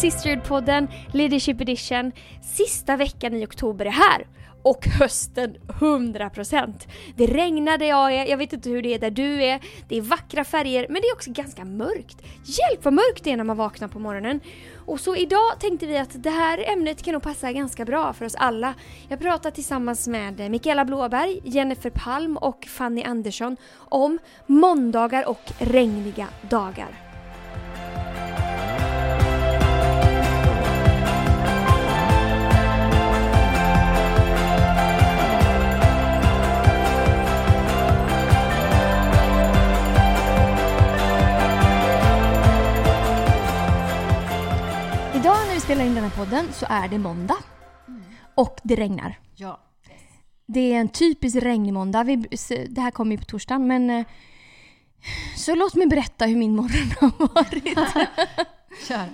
Sisterhood-podden Leadership Edition. Sista veckan i oktober är här och hösten 100%. Det regnar där jag är, jag vet inte hur det är där du är. Det är vackra färger men det är också ganska mörkt. Hjälp vad mörkt det är när man vaknar på morgonen. Och så idag tänkte vi att det här ämnet kan nog passa ganska bra för oss alla. Jag pratar tillsammans med Mikaela Blåberg, Jennifer Palm och Fanny Andersson om måndagar och regniga dagar. Spelar in den här podden så är det måndag. Och det regnar. Ja. Det är en typisk regnig måndag. Vi, det här kommer ju på torsdagen men... eh, Så låt mig berätta hur min morgon har varit. Kör.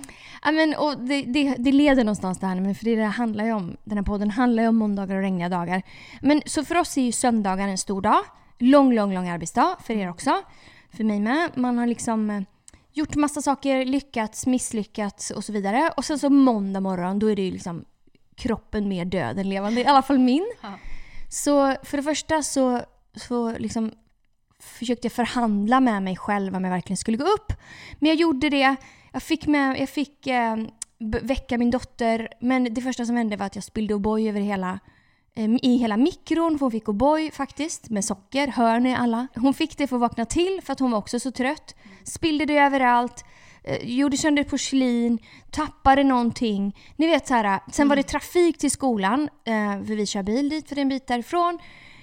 ja, men, och det, det, det leder någonstans det här men för det, det handlar ju om. Den här podden handlar ju om måndagar och regniga dagar. Men så för oss är ju söndagar en stor dag. Lång, lång, lång arbetsdag. För er också. För mig med. Man har liksom eh, gjort massa saker, lyckats, misslyckats och så vidare. Och sen så måndag morgon då är det ju liksom kroppen mer död än levande. I alla fall min. Ja. Så för det första så, så liksom försökte jag förhandla med mig själv om jag verkligen skulle gå upp. Men jag gjorde det. Jag fick, med, jag fick eh, väcka min dotter. Men det första som hände var att jag spillde O'boy över hela, i hela mikron. För hon fick O'boy faktiskt med socker. Hör ni alla? Hon fick det för att vakna till för att hon var också så trött. Spillde det överallt. Eh, gjorde sönder porslin, tappade någonting. Ni vet så här, sen var det trafik till skolan, eh, för vi kör bil dit för det är en bit därifrån.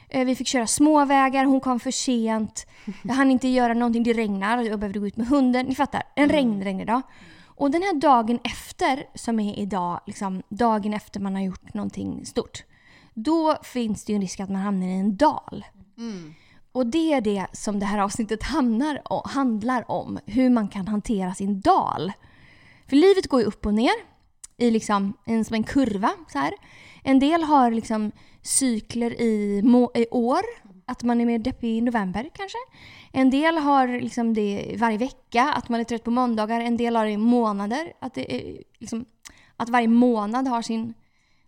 Eh, vi fick köra småvägar, hon kom för sent. Jag hann inte göra någonting, det regnar, jag behövde gå ut med hunden. Ni fattar, en regnregnig dag. Och den här dagen efter, som är idag, liksom dagen efter man har gjort någonting stort. Då finns det ju en risk att man hamnar i en dal. Mm. Och det är det som det här avsnittet hamnar, och handlar om. Hur man kan hantera sin dal. För livet går ju upp och ner. I liksom en, som en kurva. Så här. En del har liksom cykler i, må, i år. Att man är mer deppig i november kanske. En del har liksom det varje vecka, att man är trött på måndagar. En del har det i månader. Att, det är liksom, att varje månad har sin,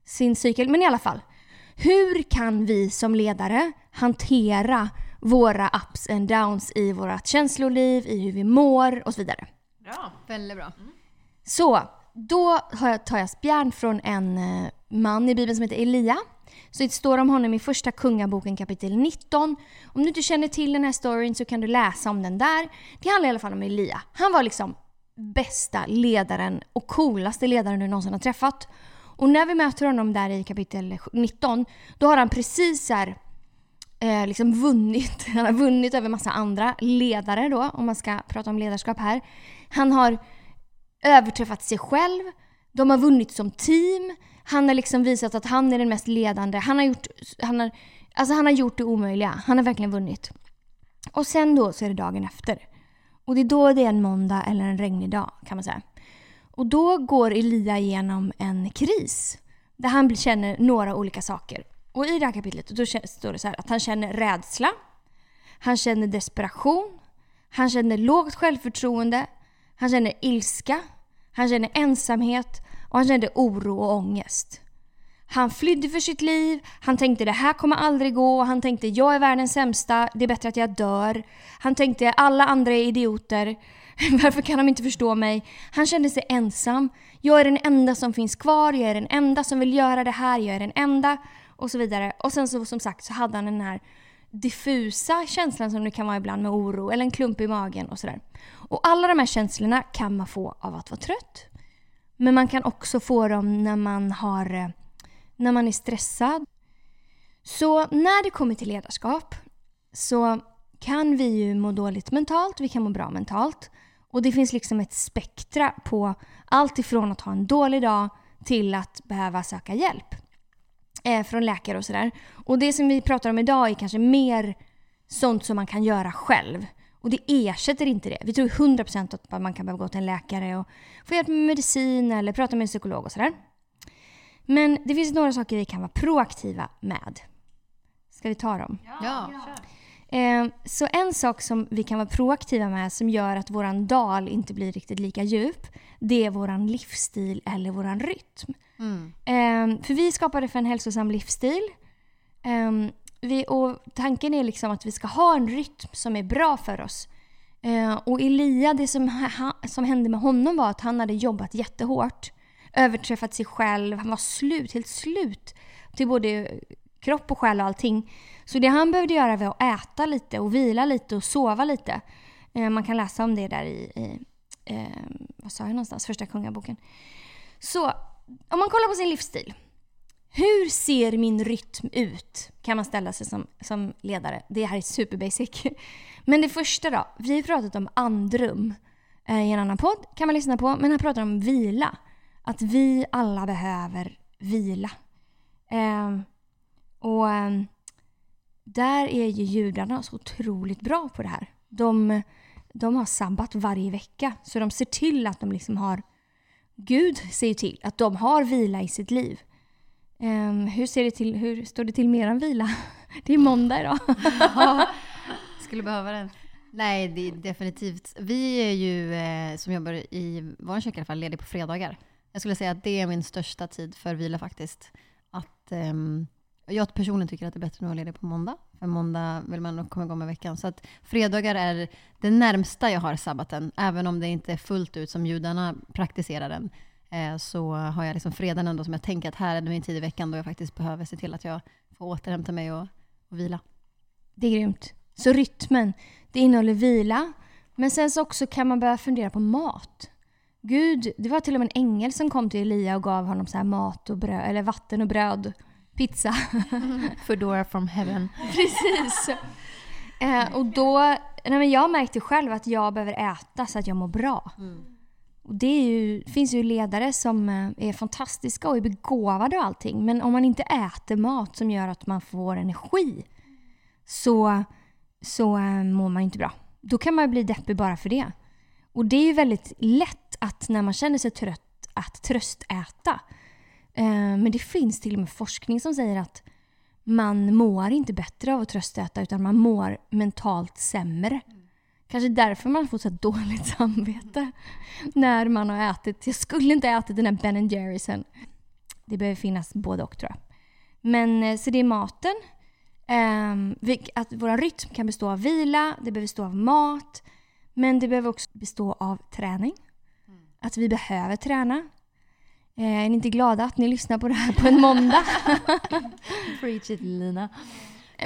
sin cykel. Men i alla fall. Hur kan vi som ledare hantera våra ups and downs i vårt känsloliv, i hur vi mår och så vidare? Bra. Väldigt bra. Så, då har jag- tar jag spjärn från en eh, man i Bibeln som heter Elia. Så det står om honom i första Kungaboken kapitel 19. Om du inte känner till den här storyn så kan du läsa om den där. Det handlar i alla fall om Elia. Han var liksom bästa ledaren och coolaste ledaren du någonsin har träffat. Och när vi möter honom där i kapitel 19, då har han precis så här, eh, liksom vunnit. Han har vunnit över massa andra ledare då, om man ska prata om ledarskap här. Han har överträffat sig själv. De har vunnit som team. Han har liksom visat att han är den mest ledande. Han har gjort, han har, alltså han har gjort det omöjliga. Han har verkligen vunnit. Och sen då så är det dagen efter. Och det är då det är en måndag eller en regnig dag kan man säga. Och då går Elia igenom en kris. Där han känner några olika saker. Och i det här kapitlet då står det så här att han känner rädsla. Han känner desperation. Han känner lågt självförtroende. Han känner ilska. Han känner ensamhet. Och han kände oro och ångest. Han flydde för sitt liv. Han tänkte det här kommer aldrig gå. Han tänkte jag är världens sämsta. Det är bättre att jag dör. Han tänkte alla andra är idioter. Varför kan de inte förstå mig? Han kände sig ensam. Jag är den enda som finns kvar. Jag är den enda som vill göra det här. Jag är den enda. Och så vidare. Och sen så som sagt så hade han den här diffusa känslan som det kan vara ibland med oro eller en klump i magen och sådär. Och alla de här känslorna kan man få av att vara trött. Men man kan också få dem när man, har, eh, när man är stressad. Så när det kommer till ledarskap så kan vi ju må dåligt mentalt, vi kan må bra mentalt. Och det finns liksom ett spektra på allt ifrån att ha en dålig dag till att behöva söka hjälp. Eh, från läkare och sådär. Och det som vi pratar om idag är kanske mer sånt som man kan göra själv. Och det ersätter inte det. Vi tror 100% att man kan behöva gå till en läkare och få hjälp med medicin eller prata med en psykolog och sådär. Men det finns några saker vi kan vara proaktiva med. Ska vi ta dem? Ja. Eh, så en sak som vi kan vara proaktiva med som gör att våran dal inte blir riktigt lika djup, det är våran livsstil eller våran rytm. Mm. Eh, för vi skapade för en hälsosam livsstil. Eh, vi, och tanken är liksom att vi ska ha en rytm som är bra för oss. Eh, och Elia, det som, som hände med honom var att han hade jobbat jättehårt. Överträffat sig själv, han var slut, helt slut. Till både kropp och själ och allting. Så det han behövde göra var att äta lite och vila lite och sova lite. Eh, man kan läsa om det där i, i eh, vad sa jag någonstans, första kungaboken. Så om man kollar på sin livsstil. Hur ser min rytm ut? Kan man ställa sig som, som ledare. Det här är superbasic. Men det första då. Vi har pratat om andrum eh, i en annan podd. Kan man lyssna på. Men här pratar om vila. Att vi alla behöver vila. Eh, och eh, där är ju judarna så otroligt bra på det här. De, de har sabbat varje vecka. Så de ser till att de liksom har... Gud ser till att de har vila i sitt liv. Um, hur, ser det till, hur står det till med er vila? Det är måndag idag. ja, skulle behöva den. Nej, det är definitivt. Vi är ju, eh, som jobbar i vår kyrka i alla fall, lediga på fredagar. Jag skulle säga att det är min största tid för vila faktiskt. Att, ehm, jag personligen tycker att det är bättre att vara ledig på måndag. För måndag vill man nog komma igång med veckan. Så att fredagar är det närmsta jag har sabbaten. Även om det inte är fullt ut som judarna praktiserar den. Eh, så har jag liksom fredagen ändå som jag tänker att här är min tid i veckan då jag faktiskt behöver se till att jag får återhämta mig och, och vila. Det är grymt. Så rytmen, det innehåller vila. Men sen så också kan man börja fundera på mat. Gud, det var till och med en ängel som kom till Elia och gav honom så mat och bröd, eller vatten och bröd. Pizza. Foodora from heaven. Precis. Eh, och då, nej men jag märkte själv att jag behöver äta så att jag mår bra. Mm. Och det är ju, finns ju ledare som eh, är fantastiska och är begåvade och allting. Men om man inte äter mat som gör att man får energi så, så äh, mår man inte bra. Då kan man bli deppig bara för det. Och det är ju väldigt lätt att när man känner sig trött att tröstäta. Äh, men det finns till och med forskning som säger att man mår inte bättre av att tröstäta utan man mår mentalt sämre. Kanske därför man får så dåligt samvete när man har ätit. Jag skulle inte ha ätit den här Ben Jerry's Det behöver finnas både och tror jag. Men eh, så det är maten. Um, att vår rytm kan bestå av vila, det behöver bestå av mat. Men det behöver också bestå av träning. Mm. Att vi behöver träna. Eh, är ni inte glada att ni lyssnar på det här på en måndag? Preach it Lina.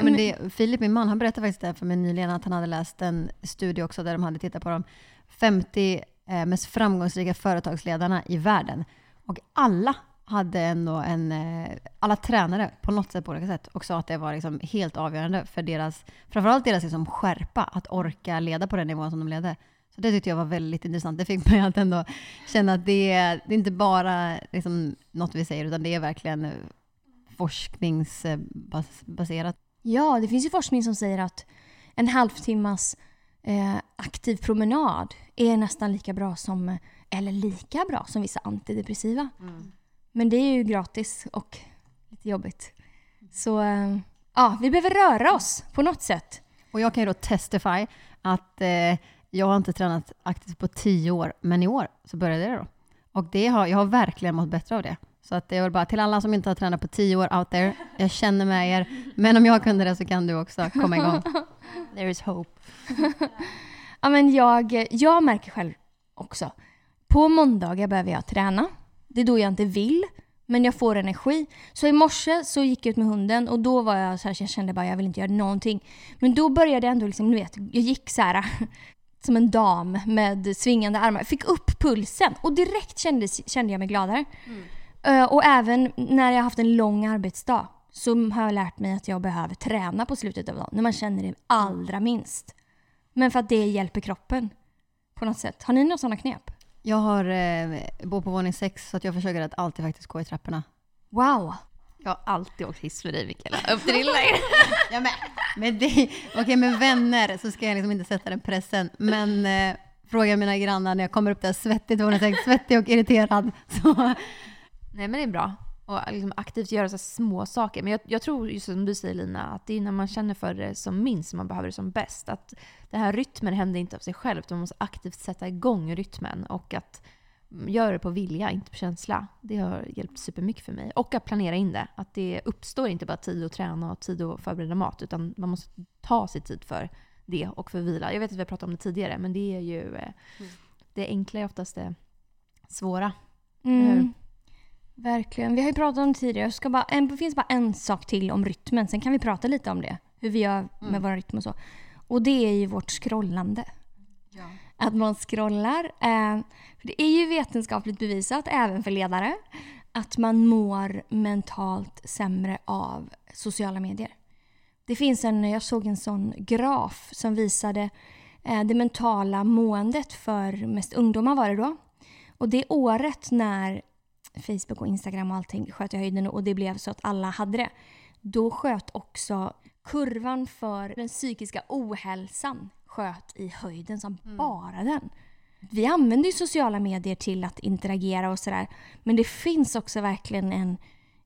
Men det, Filip, min man, han berättade faktiskt det för mig nyligen att han hade läst en studie också där de hade tittat på de 50 eh, mest framgångsrika företagsledarna i världen. Och alla hade ändå en, eh, alla tränare på något sätt på olika sätt och sa att det var liksom helt avgörande för deras, framförallt deras liksom skärpa att orka leda på den nivån som de ledde. Så det tyckte jag var väldigt intressant. Det fick mig att ändå känna att det, är, det är inte bara liksom något vi säger, utan det är verkligen forskningsbaserat. Ja, det finns ju forskning som säger att en halvtimmas eh, aktiv promenad är nästan lika bra som, eller lika bra som vissa antidepressiva. Mm. Men det är ju gratis och lite jobbigt. Så eh, ja, vi behöver röra oss på något sätt. Och jag kan ju då testify att eh, jag har inte tränat aktivt på tio år, men i år så började det då. Och det har, jag har verkligen mått bättre av det. Så att det vill bara till alla som inte har tränat på tio år out there, jag känner med er. Men om jag kunde det så kan du också komma igång. There is hope. ja, men jag, jag märker själv också. På måndagar behöver jag träna. Det är då jag inte vill, men jag får energi. Så i morse så gick jag ut med hunden och då var jag så här, jag kände bara jag vill inte göra någonting. Men då började jag ändå liksom, du vet, jag gick så här som en dam med svingande armar. Fick upp pulsen och direkt kände, kände jag mig gladare. Mm. Eh, och även när jag haft en lång arbetsdag så har jag lärt mig att jag behöver träna på slutet av dagen. När man känner det allra minst. Men för att det hjälper kroppen på något sätt. Har ni några sådana knep? Jag har, eh, bor på våning sex så att jag försöker att alltid faktiskt gå i trapporna. Wow! Jag har alltid åkt hiss för dig Mikaela, upp till din lägenhet. ja, men, med, dig, okay, med vänner så ska jag liksom inte sätta den pressen. Men eh, fråga mina grannar när jag kommer upp där svettig, svettig och irriterad. Så Nej men det är bra. och liksom aktivt göra så små saker. Men jag, jag, tror, just som du säger Lina, att det är när man känner för det som minst som man behöver det som bäst. Att den här rytmen händer inte av sig själv, utan man måste aktivt sätta igång rytmen. Och att göra det på vilja, inte på känsla. Det har hjälpt supermycket för mig. Och att planera in det. Att det uppstår inte bara tid att träna och tid att förbereda mat, utan man måste ta sig tid för det och för vila. Jag vet att vi har pratat om det tidigare, men det är ju eh, mm. det enkla är oftast det svåra. Mm. Verkligen. Vi har ju pratat om det tidigare. Ska bara, det finns bara en sak till om rytmen. Sen kan vi prata lite om det. Hur vi gör med mm. vår rytm och så. Och det är ju vårt scrollande. Ja. Att man scrollar. Eh, för det är ju vetenskapligt bevisat, även för ledare, att man mår mentalt sämre av sociala medier. Det finns en, jag såg en sån graf som visade eh, det mentala måendet för mest ungdomar var det då. Och det året när Facebook och Instagram och allting sköt i höjden och det blev så att alla hade det. Då sköt också kurvan för den psykiska ohälsan sköt i höjden som mm. bara den. Vi använder ju sociala medier till att interagera och sådär. Men det finns också verkligen en,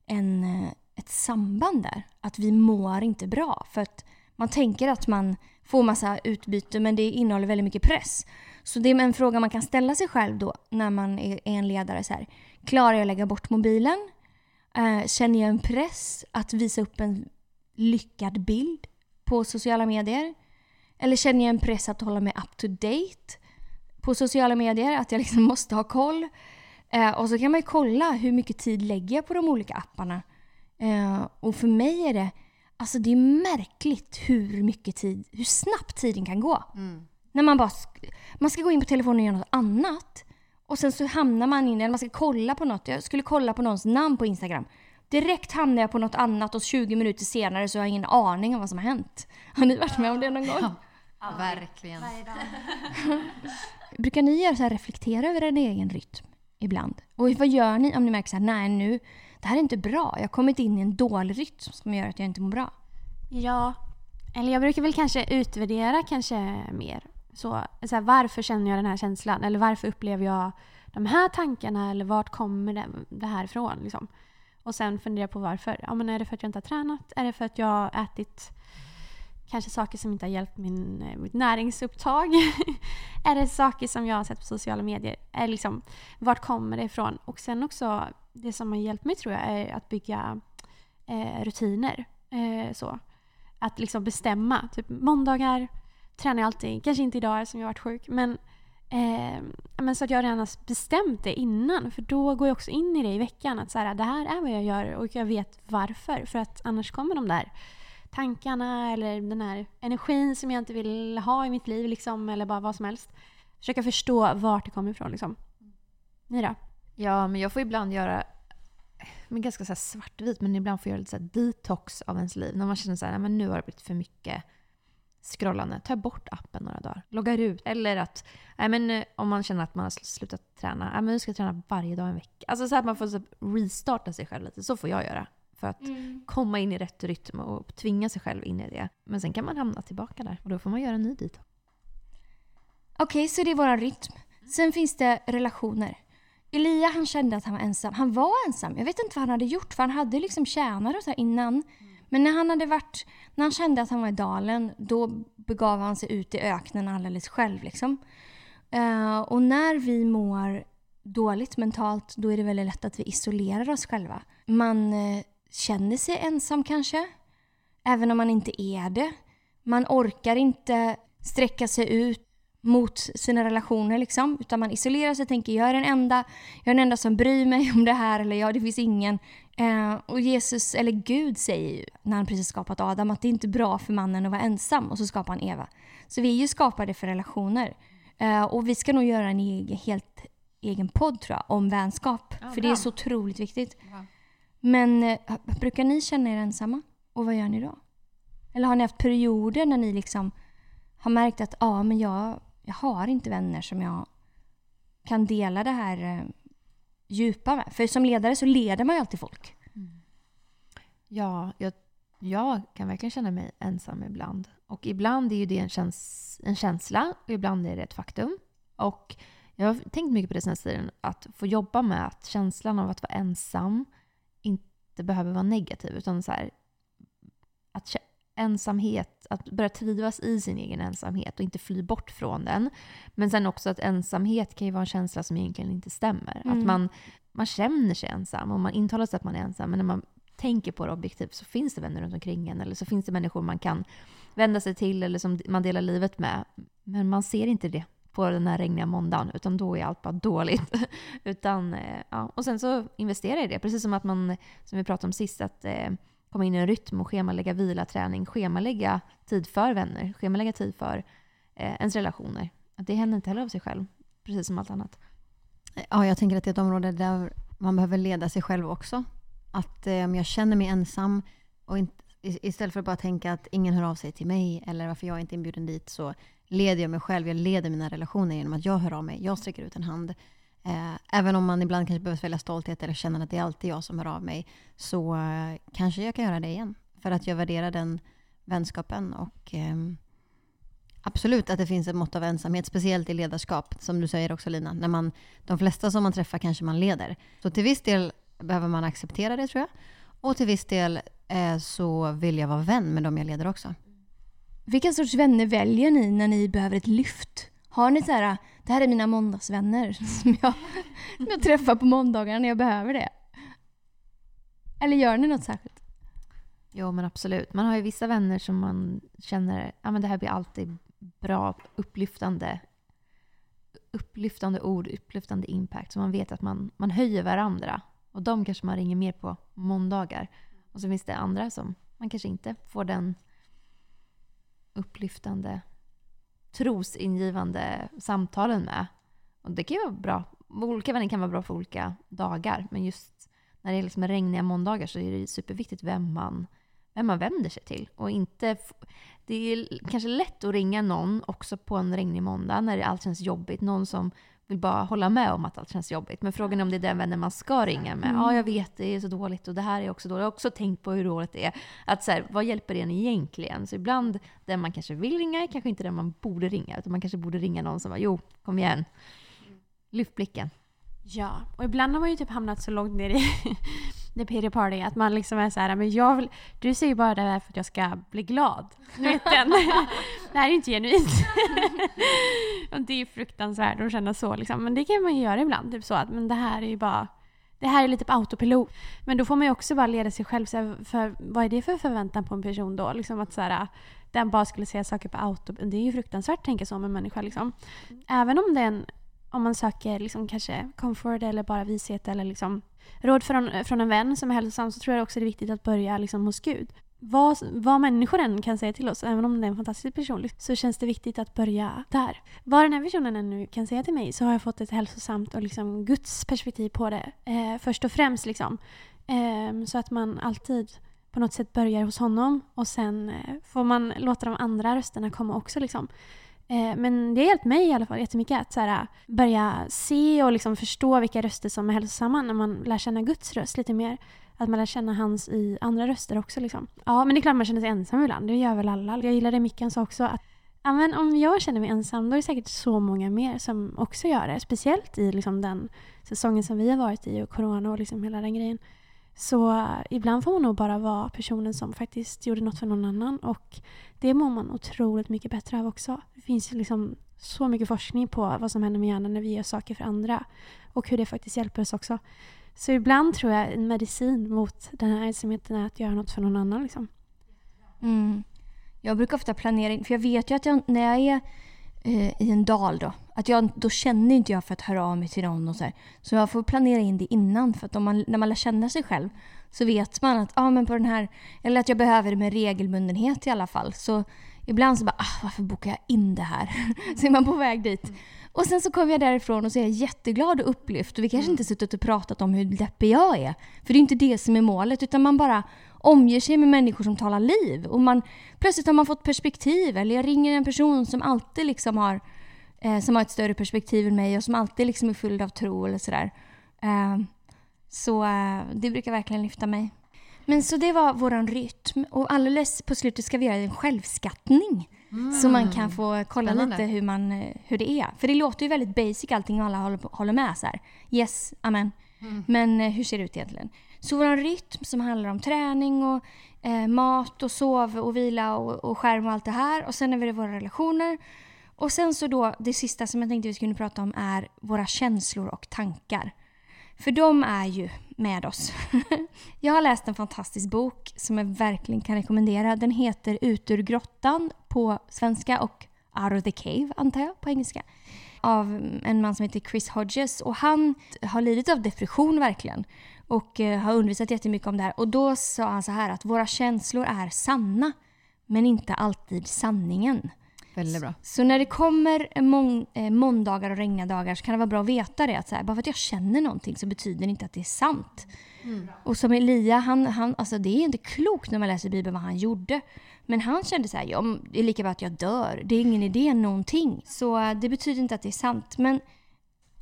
en, eh, ett samband där. Att vi mår inte bra. För att man tänker att man får massa utbyte men det innehåller väldigt mycket press. Så det är en fråga man kan ställa sig själv då när man är en ledare. Så här, klarar jag att lägga bort mobilen? Eh, känner jag en press att visa upp en lyckad bild på sociala medier? Eller känner jag en press att hålla mig up to date på sociala medier? Att jag liksom måste ha koll. Eh, och så kan man ju kolla hur mycket tid lägger jag på de olika apparna. Eh, och för mig är det, alltså det är märkligt hur mycket tid, hur snabbt tiden kan gå. Mm. När man bara, man ska gå in på telefonen och göra något annat. Och sen så hamnar man in, eller man ska kolla på något. Jag skulle kolla på någons namn på Instagram. Direkt hamnar jag på något annat och 20 minuter senare så har jag ingen aning om vad som har hänt. Har ni varit med om det någon gång? Ja, ja verkligen. Brukar ni göra så här, reflektera över en egen rytm ibland? Och vad gör ni om ni märker så här, nej nu, det här är inte bra. Jag har kommit in i en dålig rytm som gör att jag inte mår bra. Ja, eller jag brukar väl kanske utvärdera kanske mer. Så, så här, varför känner jag den här känslan? Eller varför upplever jag de här tankarna? Eller vart kommer det, det här ifrån? Liksom? Och sen fundera på varför. Ja, men är det för att jag inte har tränat? Är det för att jag har ätit kanske saker som inte har hjälpt min, eh, mitt näringsupptag? är det saker som jag har sett på sociala medier? Är liksom, vart kommer det ifrån? Och sen också, det som har hjälpt mig tror jag är att bygga eh, rutiner. Eh, så. Att liksom bestämma. Typ måndagar tränar jag alltid. Kanske inte idag som jag har varit sjuk. Men, eh, men så att jag redan har bestämt det innan. För då går jag också in i det i veckan. Att så här, det här är vad jag gör och jag vet varför. För att annars kommer de där tankarna eller den här energin som jag inte vill ha i mitt liv. Liksom, eller bara vad som helst. Försöka förstå vart det kommer ifrån. Liksom. Ni då? Ja, men jag får ibland göra men ganska så svartvit, men ibland får jag göra lite så detox av ens liv. När man känner så här, men nu har det blivit för mycket scrollande. Ta bort appen några dagar. Loggar ut. Eller att, nej men om man känner att man har slutat träna, nej men nu ska jag träna varje dag en vecka. Alltså så att man får så restarta sig själv lite. Så får jag göra. För att mm. komma in i rätt rytm och tvinga sig själv in i det. Men sen kan man hamna tillbaka där och då får man göra en ny dit. Okej, okay, så det är våran rytm. Sen finns det relationer. Elia han kände att han var ensam. Han var ensam. Jag vet inte vad han hade gjort för han hade liksom tjänare och så innan. Mm. Men när han, hade varit, när han kände att han var i dalen, då begav han sig ut i öknen alldeles själv. Liksom. Uh, och när vi mår dåligt mentalt, då är det väldigt lätt att vi isolerar oss själva. Man uh, känner sig ensam kanske, även om man inte är det. Man orkar inte sträcka sig ut mot sina relationer liksom. Utan man isolerar sig och tänker jag är den enda, jag är den enda som bryr mig om det här eller ja, det finns ingen. Eh, och Jesus, eller Gud säger ju när han precis skapat Adam att det är inte är bra för mannen att vara ensam och så skapar han Eva. Så vi är ju skapade för relationer. Eh, och vi ska nog göra en egen, helt egen podd tror jag om vänskap. Ja, för det är så otroligt viktigt. Bra. Men eh, brukar ni känna er ensamma? Och vad gör ni då? Eller har ni haft perioder när ni liksom har märkt att ja, men jag jag har inte vänner som jag kan dela det här eh, djupa med. För som ledare så leder man ju alltid folk. Mm. Ja, jag, jag kan verkligen känna mig ensam ibland. Och ibland är ju det en, käns en känsla och ibland är det ett faktum. Och jag har tänkt mycket på det senaste tiden, att få jobba med att känslan av att vara ensam inte behöver vara negativ. Utan så här, att ensamhet, att börja trivas i sin egen ensamhet och inte fly bort från den. Men sen också att ensamhet kan ju vara en känsla som egentligen inte stämmer. Mm. Att man, man känner sig ensam och man intalar sig att man är ensam. Men när man tänker på det objektivt så finns det vänner runt omkring en. Eller så finns det människor man kan vända sig till eller som man delar livet med. Men man ser inte det på den här regniga måndagen, utan då är allt bara dåligt. utan, eh, ja. Och sen så investera i det, precis som att man, som vi pratade om sist, att eh, komma in i en rytm och schemalägga vila, träning, schemalägga tid för vänner, schemalägga tid för eh, ens relationer. Att det händer inte heller av sig själv, precis som allt annat. Ja, jag tänker att det är ett område där man behöver leda sig själv också. Att eh, om jag känner mig ensam och inte, istället för att bara tänka att ingen hör av sig till mig eller varför jag inte är inbjuden dit så leder jag mig själv, jag leder mina relationer genom att jag hör av mig, jag sträcker ut en hand. Eh, även om man ibland kanske behöver svälja stolthet eller känner att det är alltid jag som hör av mig så eh, kanske jag kan göra det igen. För att jag värderar den vänskapen och ehm, Absolut att det finns ett mått av ensamhet, speciellt i ledarskap, som du säger också Lina. När man, de flesta som man träffar kanske man leder. Så till viss del behöver man acceptera det tror jag. Och till viss del eh, så vill jag vara vän med de jag leder också. Vilken sorts vänner väljer ni när ni behöver ett lyft? Har ni så här, det här är mina måndagsvänner som jag, som jag träffar på måndagar när jag behöver det? Eller gör ni något särskilt? Jo, men absolut. Man har ju vissa vänner som man känner, ja men det här blir alltid bra, upplyftande, upplyftande ord, upplyftande impact. Så man vet att man, man höjer varandra. Och de kanske man ringer mer på måndagar. Och så finns det andra som man kanske inte får den upplyftande, trosingivande samtalen med. Och det kan ju vara bra. Olika vänner kan vara bra för olika dagar. Men just när det är liksom regniga måndagar så är det superviktigt vem man, vem man vänder sig till. Och inte, det är kanske lätt att ringa någon också på en regnig måndag när allt känns jobbigt. Någon som vill bara hålla med om att allt känns jobbigt. Men frågan är om det är den vännen man ska ringa med. Ja, jag vet, det är så dåligt och det här är också dåligt. Jag har också tänkt på hur dåligt det är. Att så här, vad hjälper en egentligen? Så ibland, den man kanske vill ringa är kanske inte den man borde ringa. Utan man kanske borde ringa någon som bara, jo, kom igen. Lyft blicken. Ja, och ibland har man ju typ hamnat så långt ner i the pity party att man liksom är så här, men jag vill, du säger ju bara det här för att jag ska bli glad. Du vet den. det här är ju inte genuint. och det är ju fruktansvärt att känna så liksom. Men det kan man ju göra ibland, typ så att men det här är ju bara det här är lite på autopilot. Men då får man ju också bara leda sig själv. Så här, för, vad är det för förväntan på en person då? Liksom att så här, den bara skulle säga saker på auto. Det är ju fruktansvärt att tänka så om en människa. Liksom. Även om den om man söker liksom kanske comfort eller bara vishet eller liksom råd från, från en vän som är hälsosam så tror jag också det är viktigt att börja liksom hos Gud. Vad, vad människor än kan säga till oss, även om det är en fantastisk person, så känns det viktigt att börja där. Vad den här personen än nu kan säga till mig så har jag fått ett hälsosamt och liksom Guds perspektiv på det. Eh, först och främst. Liksom. Eh, så att man alltid på något sätt börjar hos honom och sen eh, får man låta de andra rösterna komma också. Liksom. Eh, men det har hjälpt mig i alla fall jättemycket att så här, börja se och liksom förstå vilka röster som är hälsosamma när man lär känna Guds röst lite mer. Att man lär känna hans i andra röster också. Liksom. Ja, men det är klart man känner sig ensam ibland. Det gör väl alla. Jag gillar det Mickan sa också. Att, ja, men om jag känner mig ensam, då är det säkert så många mer som också gör det. Speciellt i liksom, den säsongen som vi har varit i och corona och liksom hela den grejen. Så eh, ibland får man nog bara vara personen som faktiskt gjorde något för någon annan. Och det mår man otroligt mycket bättre av också. Det finns ju liksom så mycket forskning på vad som händer med hjärnan när vi gör saker för andra. Och hur det faktiskt hjälper oss också. Så ibland tror jag en medicin mot den här ensamheten är att göra något för någon annan. Liksom. Mm. Jag brukar ofta planera in, för jag vet ju att jag, när jag är i en dal då, att jag, då känner inte jag för att höra av mig till någon och så här. Så jag får planera in det innan för att om man, när man lär känna sig själv så vet man att, ah, men på den här, eller att jag behöver det med regelbundenhet i alla fall. Så ibland så bara, ah, varför bokar jag in det här? så är man på väg dit. Och sen så kommer jag därifrån och så är jag jätteglad och upplyft. Och vi kanske inte suttit och pratat om hur deppig jag är. För det är inte det som är målet. Utan man bara omger sig med människor som talar liv. Och man, plötsligt har man fått perspektiv. Eller jag ringer en person som alltid liksom har, eh, som har ett större perspektiv än mig och som alltid liksom är full av tro eller sådär. Eh, så eh, det brukar verkligen lyfta mig. Men så det var våran rytm. Och alldeles på slutet ska vi göra en självskattning. Så man kan få kolla Spännande. lite hur, man, eh, hur det är. För det låter ju väldigt basic allting och alla håller, håller med så här. Yes, amen. Men eh, hur ser det ut egentligen? Så vår rytm som handlar om träning och eh, mat och sov och vila och, och skärm och allt det här. Och sen är det våra relationer. Och sen så då, det sista som jag tänkte vi skulle prata om är våra känslor och tankar. För de är ju med oss. jag har läst en fantastisk bok som jag verkligen kan rekommendera. Den heter Ut ur grottan på svenska och Out of the Cave antar jag på engelska. Av en man som heter Chris Hodges och han har lidit av depression verkligen. Och eh, har undervisat jättemycket om det här. Och då sa han så här att våra känslor är sanna men inte alltid sanningen. Väldigt bra. Så när det kommer mång, eh, måndagar och regniga dagar så kan det vara bra att veta det. Att så här, bara för att jag känner någonting så betyder det inte att det är sant. Och som Elia, han, han, alltså det är inte klokt när man läser Bibeln vad han gjorde. Men han kände så här, ja, det är lika bra att jag dör. Det är ingen idé någonting. Så eh, det betyder inte att det är sant. Men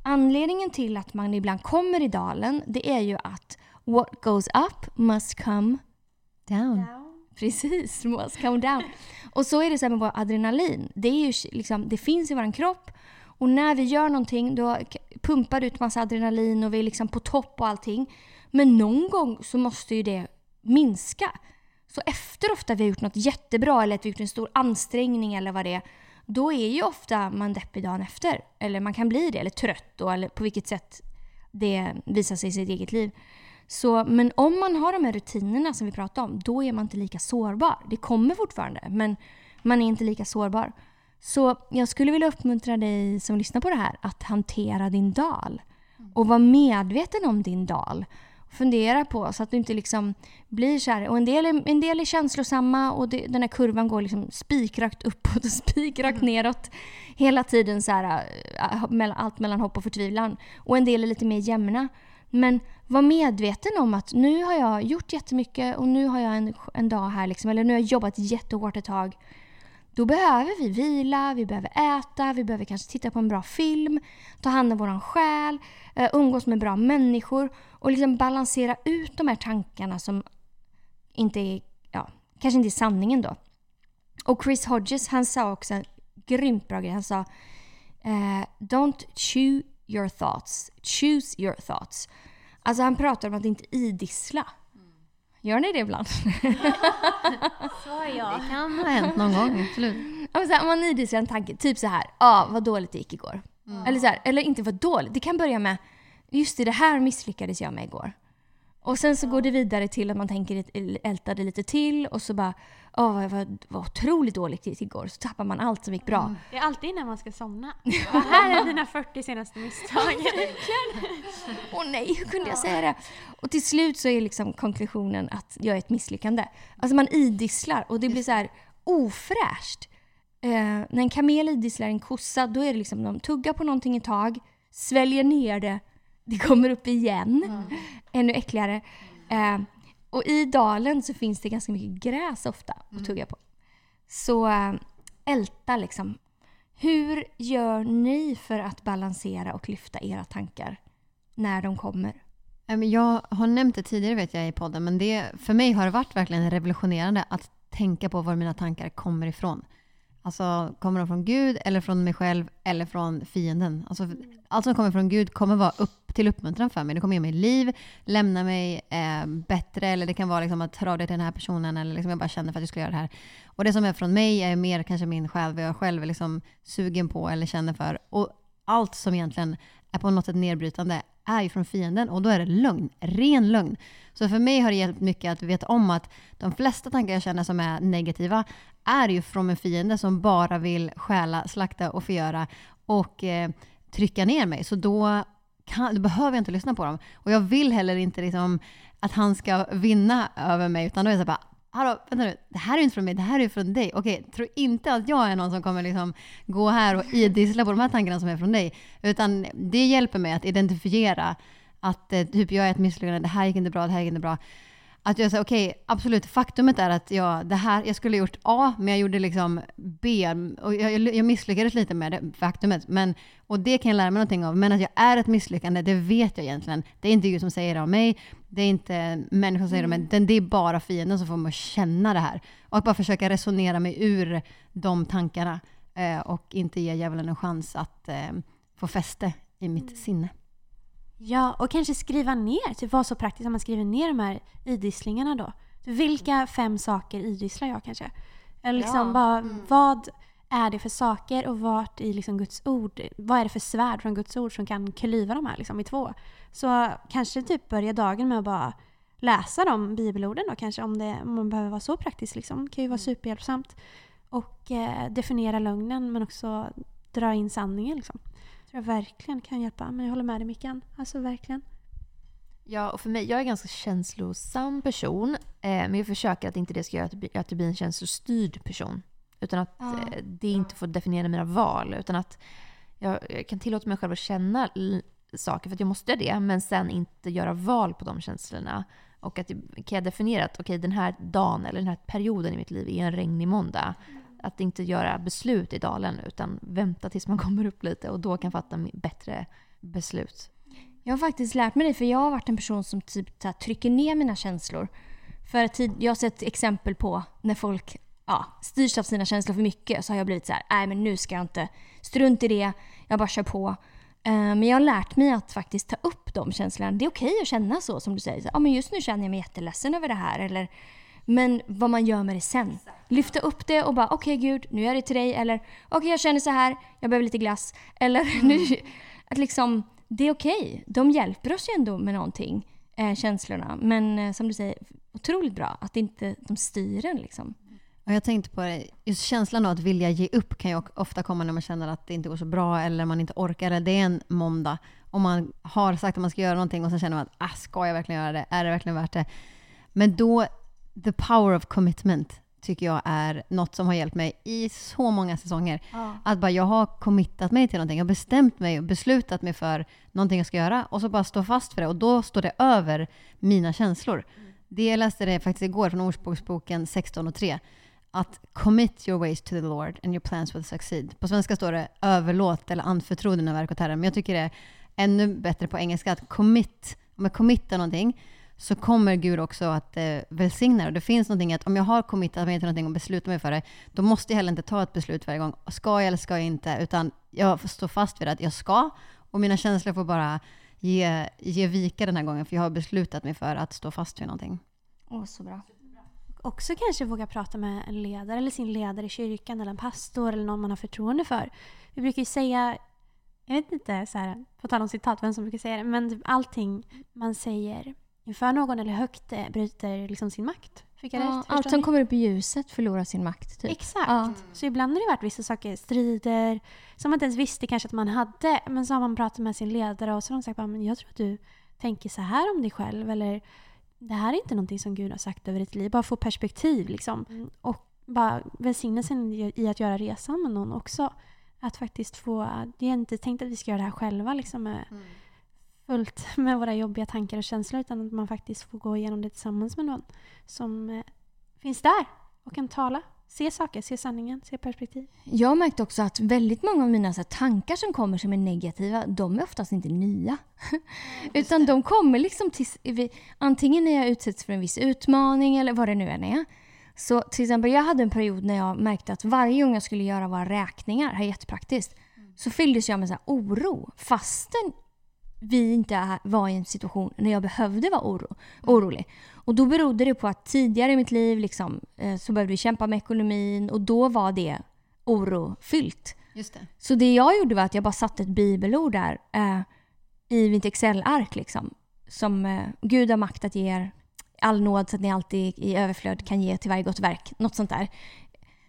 anledningen till att man ibland kommer i dalen, det är ju att what goes up must come Down. Precis, must come down. Och så är det så med vår adrenalin. Det, är ju liksom, det finns i vår kropp och när vi gör någonting då pumpar det ut massa adrenalin och vi är liksom på topp och allting. Men någon gång så måste ju det minska. Så efter ofta vi har gjort något jättebra eller att vi har gjort en stor ansträngning eller vad det är, då är ju ofta man deppig dagen efter. Eller man kan bli det, eller trött då, eller på vilket sätt det visar sig i sitt eget liv. Så, men om man har de här rutinerna som vi pratade om, då är man inte lika sårbar. Det kommer fortfarande, men man är inte lika sårbar. Så jag skulle vilja uppmuntra dig som lyssnar på det här att hantera din dal. Och vara medveten om din dal. Fundera på så att du inte liksom blir så här. Och en del är, en del är känslosamma och det, den här kurvan går liksom spikrakt uppåt och spikrakt neråt. Hela tiden så här, äh, allt mellan hopp och förtvivlan. Och en del är lite mer jämna. Men var medveten om att nu har jag gjort jättemycket och nu har jag en, en dag här liksom, eller nu har jag jobbat jättehårt ett tag. Då behöver vi vila, vi behöver äta, vi behöver kanske titta på en bra film, ta hand om vår själ, eh, umgås med bra människor och liksom balansera ut de här tankarna som inte är, ja, kanske inte är sanningen då. Och Chris Hodges han sa också en grymt bra grej. Han sa eh, Don't chew your thoughts, choose your thoughts. Alltså han pratar om att inte idissla. Gör ni det ibland? Så ja. Det kan ha hänt någon gång, absolut. Ja, om man idisslar en tanke, typ så här, ja ah, vad dåligt det gick igår. Eller, så här, eller inte vad dåligt, det kan börja med, just det, det här misslyckades jag med igår. Och sen så går det vidare till att man tänker, ältar det lite till och så bara, åh vad, vad otroligt dåligt igår. Så tappar man allt som gick bra. Det är alltid innan man ska somna. Och här är dina 40 senaste misstag. Åh nej, hur kunde jag säga det? Och till slut så är liksom konklusionen att jag är ett misslyckande. Alltså man idisslar och det blir så här ofräscht. Eh, när en kamel idisslar en kossa, då är det liksom de tuggar på någonting ett tag, sväljer ner det, det kommer upp igen. Ännu äckligare. Eh, och i dalen så finns det ganska mycket gräs ofta att tugga på. Så eh, älta liksom. Hur gör ni för att balansera och lyfta era tankar när de kommer? Jag har nämnt det tidigare vet jag i podden, men det, för mig har det varit verkligen revolutionerande att tänka på var mina tankar kommer ifrån. Alltså, kommer de från Gud, eller från mig själv, eller från fienden? Alltså, allt som kommer från Gud kommer vara upp till uppmuntran för mig. Det kommer ge mig liv, lämna mig eh, bättre, eller det kan vara liksom att höra av dig till den här personen, eller liksom jag bara känner för att jag ska göra det här. Och det som är från mig är mer kanske min själ, vad jag själv är liksom sugen på eller känner för. Och allt som egentligen är på något sätt nedbrytande är ju från fienden och då är det lögn, ren lögn. Så för mig har det hjälpt mycket att veta om att de flesta tankar jag känner som är negativa är ju från en fiende som bara vill stjäla, slakta och förgöra och eh, trycka ner mig. Så då, kan, då behöver jag inte lyssna på dem. Och jag vill heller inte liksom, att han ska vinna över mig utan då är det så bara Hallå, vänta nu, det här är inte från mig, det här är från dig. Okej, tro inte att jag är någon som kommer liksom gå här och idissla på de här tankarna som är från dig. Utan det hjälper mig att identifiera att eh, typ jag är ett misslyckande, det här gick inte bra, det här gick inte bra. Att jag säger okej, absolut, faktumet är att jag, det här, jag skulle ha gjort A, men jag gjorde liksom B. Och jag, jag, misslyckades lite med det faktumet. Men, och det kan jag lära mig någonting av. Men att jag är ett misslyckande, det vet jag egentligen. Det är inte Gud som säger det om mig. Det är inte människor som säger det om mig. utan Det är bara fienden som får mig att känna det här. Och att bara försöka resonera mig ur de tankarna. Eh, och inte ge djävulen en chans att eh, få fäste i mitt sinne. Ja, och kanske skriva ner. Typ vara så praktiskt att man skriver ner de här idisslingarna då. Vilka fem saker idisslar jag kanske? Eller liksom Ja. bara, Mm. vad är det för saker och vart i liksom Guds ord, vad är det för svärd från Guds ord som kan klyva de här liksom i två? Så kanske typ börja dagen med att bara läsa de bibelorden då kanske om, det, om man behöver vara så praktisk liksom. Det kan ju Mm. vara superhjälpsamt. Och eh, definiera lögnen men också dra in sanningen liksom. Tror jag verkligen kan hjälpa. Men jag håller med dig Mickan. Alltså verkligen. Ja, och för mig, jag är en ganska känslosam person. Eh, men jag försöker att inte det ska göra att jag blir- en känslostyrd person. Utan att Ja. eh, det inte får definiera mina val. Utan att jag, jag kan tillåta mig själv att känna saker för att jag måste det. Men sen inte göra val på de känslorna. Och att kan jag definiera att okej, den här dagen eller den här perioden i mitt liv är en regnig måndag. Att inte göra beslut i dalen utan vänta tills man kommer upp lite och då kan fatta bättre beslut. Jag har faktiskt lärt mig det, för jag har varit en person som typ här, trycker ner mina känslor. För att tid- jag har sett exempel på när folk ja, styrs av sina känslor för mycket så har jag blivit så här, nej men nu ska jag inte, strunt i det, jag bara kör på. Eh, men jag har lärt mig att faktiskt ta upp de känslorna. Det är okej att känna så som du säger. Ja, men just nu känner jag mig jätteledsen över det här. Eller, men vad man gör med det sen. Lyfta upp det och bara okej gud, nu är det till dig. Eller okej jag känner så här, jag behöver lite glass. Eller nu, att liksom, det är okej. De hjälper oss ju ändå med någonting, eh, känslorna. Men eh, som du säger, otroligt bra att inte de styr en liksom. Och jag tänkte på det, just känslan av att vilja ge upp kan ju ofta komma när man känner att det inte går så bra eller man inte orkar. Eller det är en måndag och man har sagt att man ska göra någonting och sen känner man att ah, ska jag verkligen göra det? Är det verkligen värt det? Men då, the power of commitment tycker jag är något som har hjälpt mig i så många säsonger. Att bara jag har committat mig till någonting, jag har bestämt mig och beslutat mig för någonting jag ska göra och så bara stå fast för det och då står det över mina känslor. Det jag läste det faktiskt igår från Ordspråksboken 16 och 3 att commit your ways to the Lord and your plans will succeed. På svenska står det överlåt eller anförtro dina verk åt Herren. Men jag tycker det är ännu bättre på engelska att commit. Om jag committar någonting så kommer Gud också att eh, välsigna det. Och det finns någonting att om jag har committat mig till någonting och beslutat mig för det, då måste jag heller inte ta ett beslut varje gång. Ska jag eller ska jag inte? Utan jag står fast vid att jag ska. Och mina känslor får bara ge, ge vika den här gången, för jag har beslutat mig för att stå fast vid någonting. Åh, så bra. Också kanske våga prata med en ledare eller sin ledare i kyrkan eller en pastor eller någon man har förtroende för. Vi brukar ju säga, jag vet inte, så här, på tal om citat, vem som brukar säga det, men typ allting man säger inför någon eller högt eh, bryter liksom sin makt. Fick jag Ja, rätt? Allt som kommer upp i ljuset förlorar sin makt. Typ. Exakt. Ja. Så ibland har det varit vissa saker, strider, som man inte ens visste kanske att man hade. Men så har man pratat med sin ledare och så har de sagt men jag tror att du tänker så här om dig själv. Eller det här är inte någonting som Gud har sagt över ditt liv. Bara få perspektiv liksom. Och bara välsignelsen i att göra resan med någon också. Att faktiskt få, det är inte tänkt att vi ska göra det här själva liksom med, fullt med våra jobbiga tankar och känslor. Utan att man faktiskt får gå igenom det tillsammans med någon som eh, finns där och kan tala. Se saker, se sanningen, se perspektiv. Jag har märkt också att väldigt många av mina så här, tankar som kommer som är negativa, de är oftast inte nya. Utan de kommer liksom till, antingen när jag utsätts för en viss utmaning eller vad det nu än är. Så till exempel, jag hade en period när jag märkte att varje gång jag skulle göra våra räkningar, här är jättepraktiskt, så fylldes jag med så oro. Fastän vi inte var i en situation när jag behövde vara oro, orolig. Och då berodde det på att tidigare i mitt liv liksom, eh, så behövde vi kämpa med ekonomin och då var det orofyllt. Just det. Så det jag gjorde var att jag bara satte ett bibelord där eh, i mitt Excel-ark. Liksom, som eh, Gud har makt att ge er all nåd så att ni alltid i överflöd kan ge till varje gott verk. Något sånt där.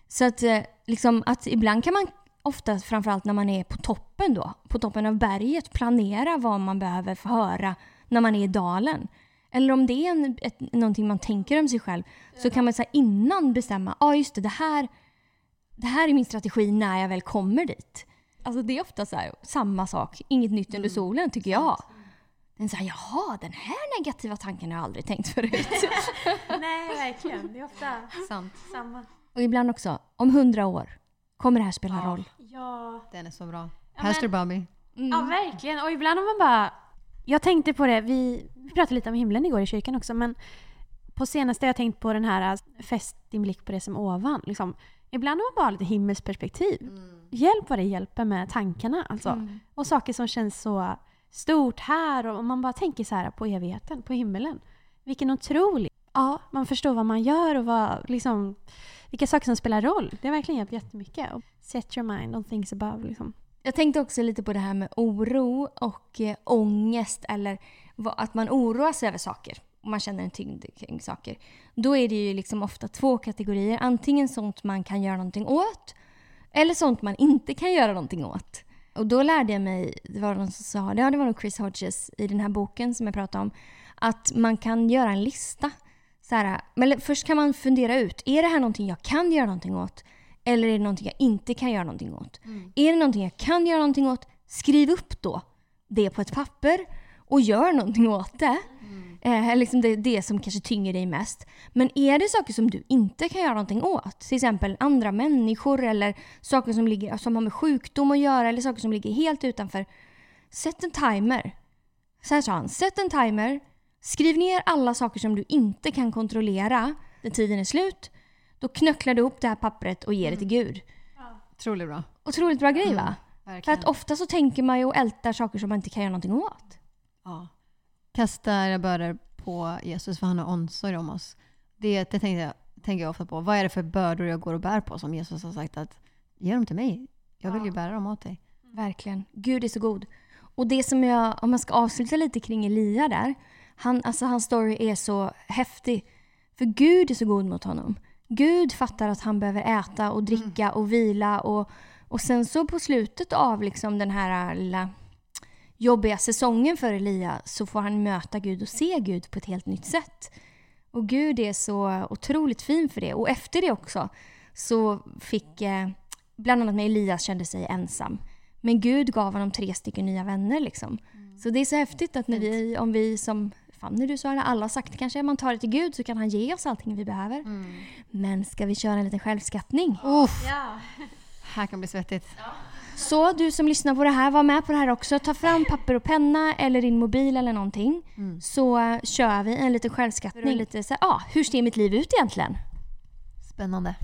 Så att, eh, liksom, att ibland kan man ofta, framförallt när man är på toppen då, på toppen av berget, planera vad man behöver få höra när man är i dalen. Eller om det är en, ett, någonting man tänker om sig själv så kan man så innan bestämma, ja ah, just det, det här, det här är min strategi när jag väl kommer dit. Alltså det är ofta så här, samma sak, inget nytt under solen tycker jag. Den säger jaha, den här negativa tanken har jag aldrig tänkt förut. Nej, verkligen. Det är ofta Sant. samma. Och ibland också, om hundra år, kommer det här spela roll? Ja. Den är så bra. Ja, Pastor Bobby. Mm. ja, verkligen. Och ibland har man bara... Jag tänkte på det, vi, vi pratade lite om himlen igår i kyrkan också, men på senaste har jag tänkt på den här äh, fäst din blick på det som ovan. Liksom. Ibland har man bara lite himmelsperspektiv. Hjälp vad det hjälper med tankarna alltså. Mm. Och saker som känns så stort här och man bara tänker så här på evigheten, på himmelen. Vilken otrolig... Ja, man förstår vad man gör och vad, liksom, vilka saker som spelar roll. Det har verkligen hjälpt jättemycket. Och set your mind on things above. Liksom. Jag tänkte också lite på det här med oro och eh, ångest eller att man oroar sig över saker och man känner en tyngd kring saker. Då är det ju liksom ofta två kategorier. Antingen sånt man kan göra någonting åt eller sånt man inte kan göra någonting åt. Och då lärde jag mig, det var någon som sa, det, det var nog Chris Hodges i den här boken som jag pratade om, att man kan göra en lista. Så här, men först kan man fundera ut, är det här någonting jag kan göra någonting åt? Eller är det någonting jag inte kan göra någonting åt? Är det någonting jag kan göra någonting åt, skriv upp då det på ett papper och gör någonting åt det. Eh, liksom det, det som kanske tynger dig mest. Men är det saker som du inte kan göra någonting åt, till exempel andra människor eller saker som, ligger, som har med sjukdom att göra eller saker som ligger helt utanför. Sätt en timer. Så här sa han, sätt en timer. Skriv ner alla saker som du inte kan kontrollera när tiden är slut. Då knöcklar du ihop det här pappret och ger det till Gud. Otroligt bra. Otroligt bra grej va? För Verkligen. att ofta så tänker man ju och ältar saker som man inte kan göra någonting åt. Ja. Kasta era bördor på Jesus för han har omsorg om oss. Det, det tänker, jag, tänker jag ofta på. Vad är det för bördor jag går och bär på som Jesus har sagt att ge dem till mig. Jag vill ju bära dem åt dig. Verkligen. Gud är så god. Och det som jag, om man ska avsluta lite kring Elia där. Han, alltså hans story är så häftig. För Gud är så god mot honom. Gud fattar att han behöver äta och dricka och vila. Och, och sen så på slutet av liksom den här lilla jobbiga säsongen för Elia så får han möta Gud och se Gud på ett helt nytt sätt. Och Gud är så otroligt fin för det. Och efter det också så fick, eh, bland annat med Elias kände sig ensam. Men Gud gav honom tre stycken nya vänner liksom. Så det är så häftigt att när vi, om vi som Fanny du sa det, alla har sagt det kanske, man tar det till Gud så kan han ge oss allting vi behöver. Men ska vi köra en liten självskattning? Uff. Här kan bli svettigt. Så du som lyssnar på det här, var med på det här också. Ta fram papper och penna eller din mobil eller någonting. Så eh, kör vi en liten självskattning. Lite så ah, hur ser mitt liv ut egentligen? Spännande.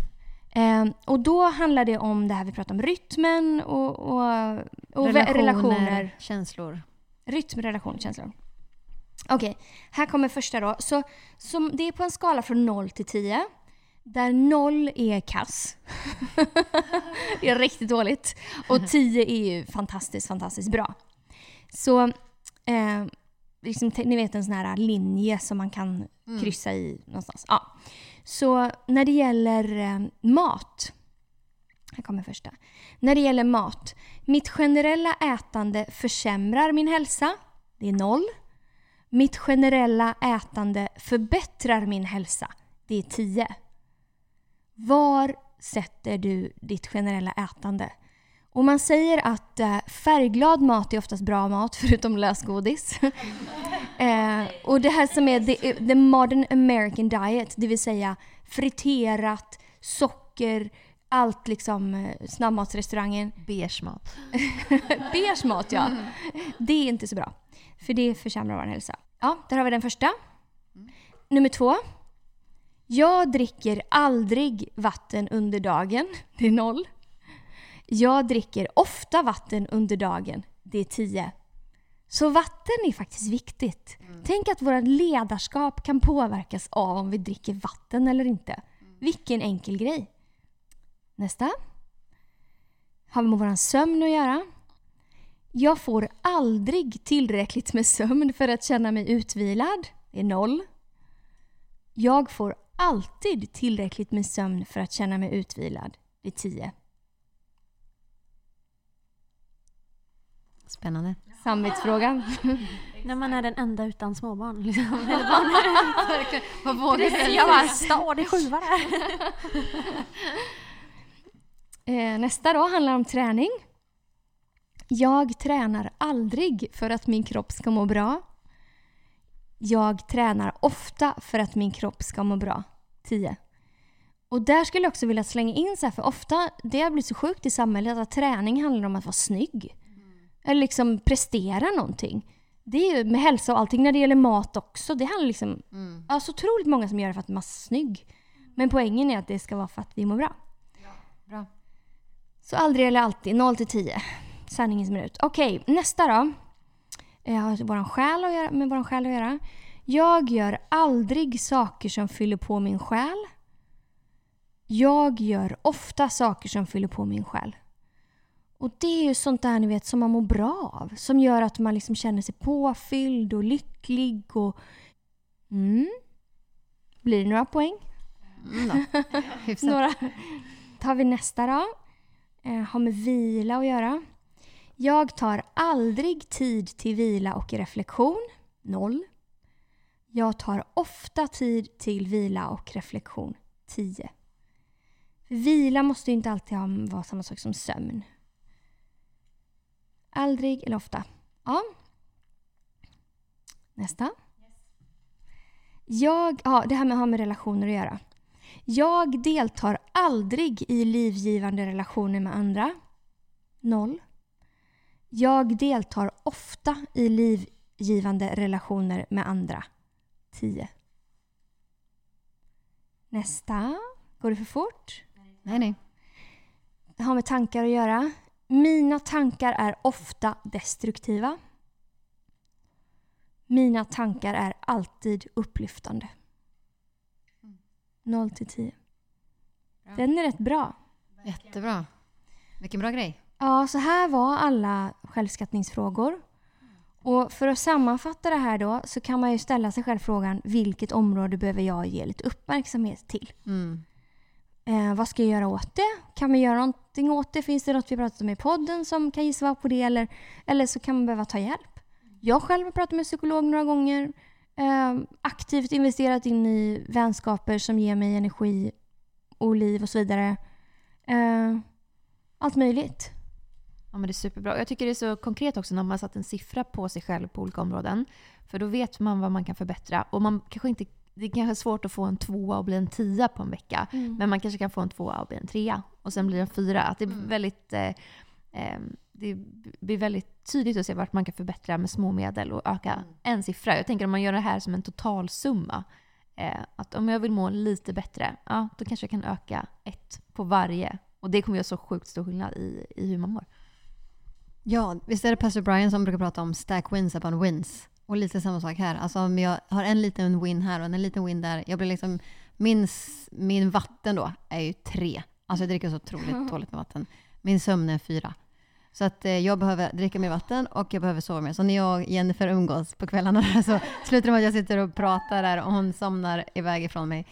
Eh, och då handlar det om det här vi pratar om, rytmen och, och, och relationer. relationer. känslor. Rytm, relation, känslor. Okej, här kommer första då. Så, som, det är på en skala från 0 till 10. Där 0 är kass. det är riktigt dåligt. Och 10 är ju fantastiskt, fantastiskt bra. Så, eh, liksom, ni vet en sån här linje som man kan kryssa i någonstans. Ja. Så när det gäller eh, mat. Här kommer första. När det gäller mat. Mitt generella ätande försämrar min hälsa. Det är noll. Mitt generella ätande förbättrar min hälsa. Det är 10. Var sätter du ditt generella ätande? Och man säger att eh, färgglad mat är oftast bra mat, förutom lösgodis. eh, och det här som är the, the modern American diet, det vill säga friterat, socker, allt liksom eh, snabbmatsrestaurangen. Beige mat. Beige mat ja. Det är inte så bra. För det försämrar vår hälsa. Ja, där har vi den första. Nummer två. Jag dricker aldrig vatten under dagen. Det är noll. Jag dricker ofta vatten under dagen. Det är 10. Så vatten är faktiskt viktigt. Tänk att våra ledarskap kan påverkas av om vi dricker vatten eller inte. Vilken enkel grej. Nästa. Har med vår sömn att göra. Jag får aldrig tillräckligt med sömn för att känna mig utvilad. Det är noll. Jag får alltid tillräckligt med sömn för att känna mig utvilad. Det är 10. Spännande. Samvetsfrågan. När man är den enda utan småbarn. Liksom. Eller barn. Vad vågar Precis, jag bara stadig sjua där. Eh, nästa då handlar om träning. Jag tränar aldrig för att min kropp ska må bra. Jag tränar ofta för att min kropp ska må bra. 10. Och där skulle jag också vilja slänga in så här, för ofta, det har blivit så sjukt i samhället att träning handlar om att vara snygg. Eller liksom prestera någonting. Det är ju med hälsa och allting när det gäller mat också. Det handlar liksom, ja, så otroligt många som gör det för att man är snygg. Men poängen är att det ska vara för att vi mår bra. Bra. Så aldrig eller alltid, 0 till 10. Sanningens minut. Okej, nästa då. eh, har våran själ att göra, med vår själ att göra. Jag gör aldrig saker som fyller på min själ. Jag gör ofta saker som fyller på min själ. Och det är ju sånt där ni vet som man mår bra av. Som gör att man liksom känner sig påfylld och lycklig och... Mm. Blir det några poäng? Mm. Hyfsat. Några. tar vi nästa då. Eh, har med vila att göra. Jag tar aldrig tid till vila och reflektion. Noll. Jag tar ofta tid till vila och reflektion. 10. Vila måste ju inte alltid vara samma sak som sömn. Aldrig eller ofta. Ja. Nästa. Jag, ja, det här med att ha med relationer att göra. Jag deltar aldrig i livgivande relationer med andra. Noll. Jag deltar ofta i livgivande relationer med andra. 10. Nästa. Går det för fort? Nej, nej. Det har med tankar att göra. Mina tankar är ofta destruktiva. Mina tankar är alltid upplyftande. 0 till 10. Bra. Den är rätt bra. Jättebra. Vilken bra grej. Ja, så här var alla självskattningsfrågor. Och för att sammanfatta det här då så kan man ju ställa sig själv frågan vilket område behöver jag ge lite uppmärksamhet till? Mm. Eh, vad ska jag göra åt det? Kan vi göra någonting åt det? Finns det något vi pratat om i podden som kan ge svar på det? Eller, eller så kan man behöva ta hjälp. Jag själv har pratat med psykolog några gånger. Eh, aktivt investerat in i vänskaper som ger mig energi och liv och så vidare. Eh, allt möjligt. Ja, men det är superbra. Jag tycker det är så konkret också när man har satt en siffra på sig själv på olika områden. För då vet man vad man kan förbättra. Och man kanske inte, det är kanske svårt att få en tvåa och bli en tia på en vecka. Mm. Men man kanske kan få en tvåa och bli en trea. Och sen blir det en fyra. Att det, är Mm. väldigt, eh, eh, det blir väldigt tydligt att se vart man kan förbättra med små medel och öka Mm. en siffra. Jag tänker om man gör det här som en totalsumma. Eh, att om jag vill må lite bättre, ja, då kanske jag kan öka ett på varje. Och det kommer göra så sjukt stor skillnad i, i hur man mår. Ja, visst är det Pastor Brian som brukar prata om stack wins upon wins? Och lite samma sak här. Alltså om jag har en liten win här och en liten win där. Jag blir liksom, min, min vatten då är ju tre. Alltså jag dricker så otroligt dåligt med vatten. Min sömn är fyra. Så att eh, jag behöver dricka mer vatten och jag behöver sova mer. Så när jag och Jennifer umgås på kvällarna så slutar det med att jag sitter och pratar där och hon somnar iväg ifrån mig.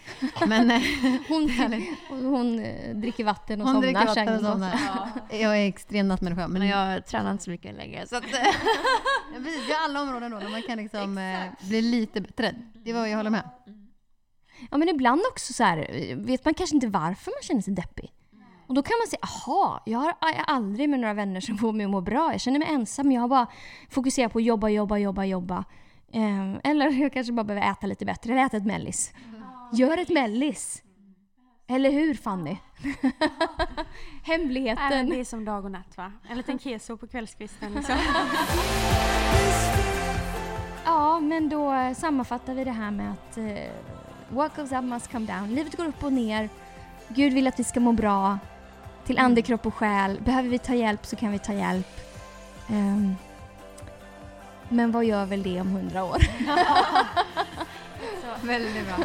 Men eh, Hon, hon eh, dricker vatten och hon somnar dricker vatten och somnar. Jag är extrem nattmänniska. Men Men jag tränar inte så mycket längre. Så att, Ja. Det är alla områden då där man kan liksom, eh, bli lite bättre. Det var jag håller med. Ja men ibland också så här, vet man kanske inte varför man känner sig deppig. Och då kan man säga, aha, jag har aldrig med några vänner som får mig att må bra. Jag känner mig ensam, jag har bara fokuserat på att jobba, jobba, jobba, jobba. Eh, eller jag kanske bara behöver äta lite bättre, eller äta ett mellis. Gör ett mellis! Eller hur Fanny? Hemligheten. men det är som dag och natt va? En liten keso på kvällskvisten liksom. Ja, men då sammanfattar vi det här med att eh, what goes up must come down. Livet går upp och ner. Gud vill att vi ska må bra. Till ande, kropp och själ. Behöver vi ta hjälp så kan vi ta hjälp. Ehm, men vad gör väl det om hundra år? Väldigt bra.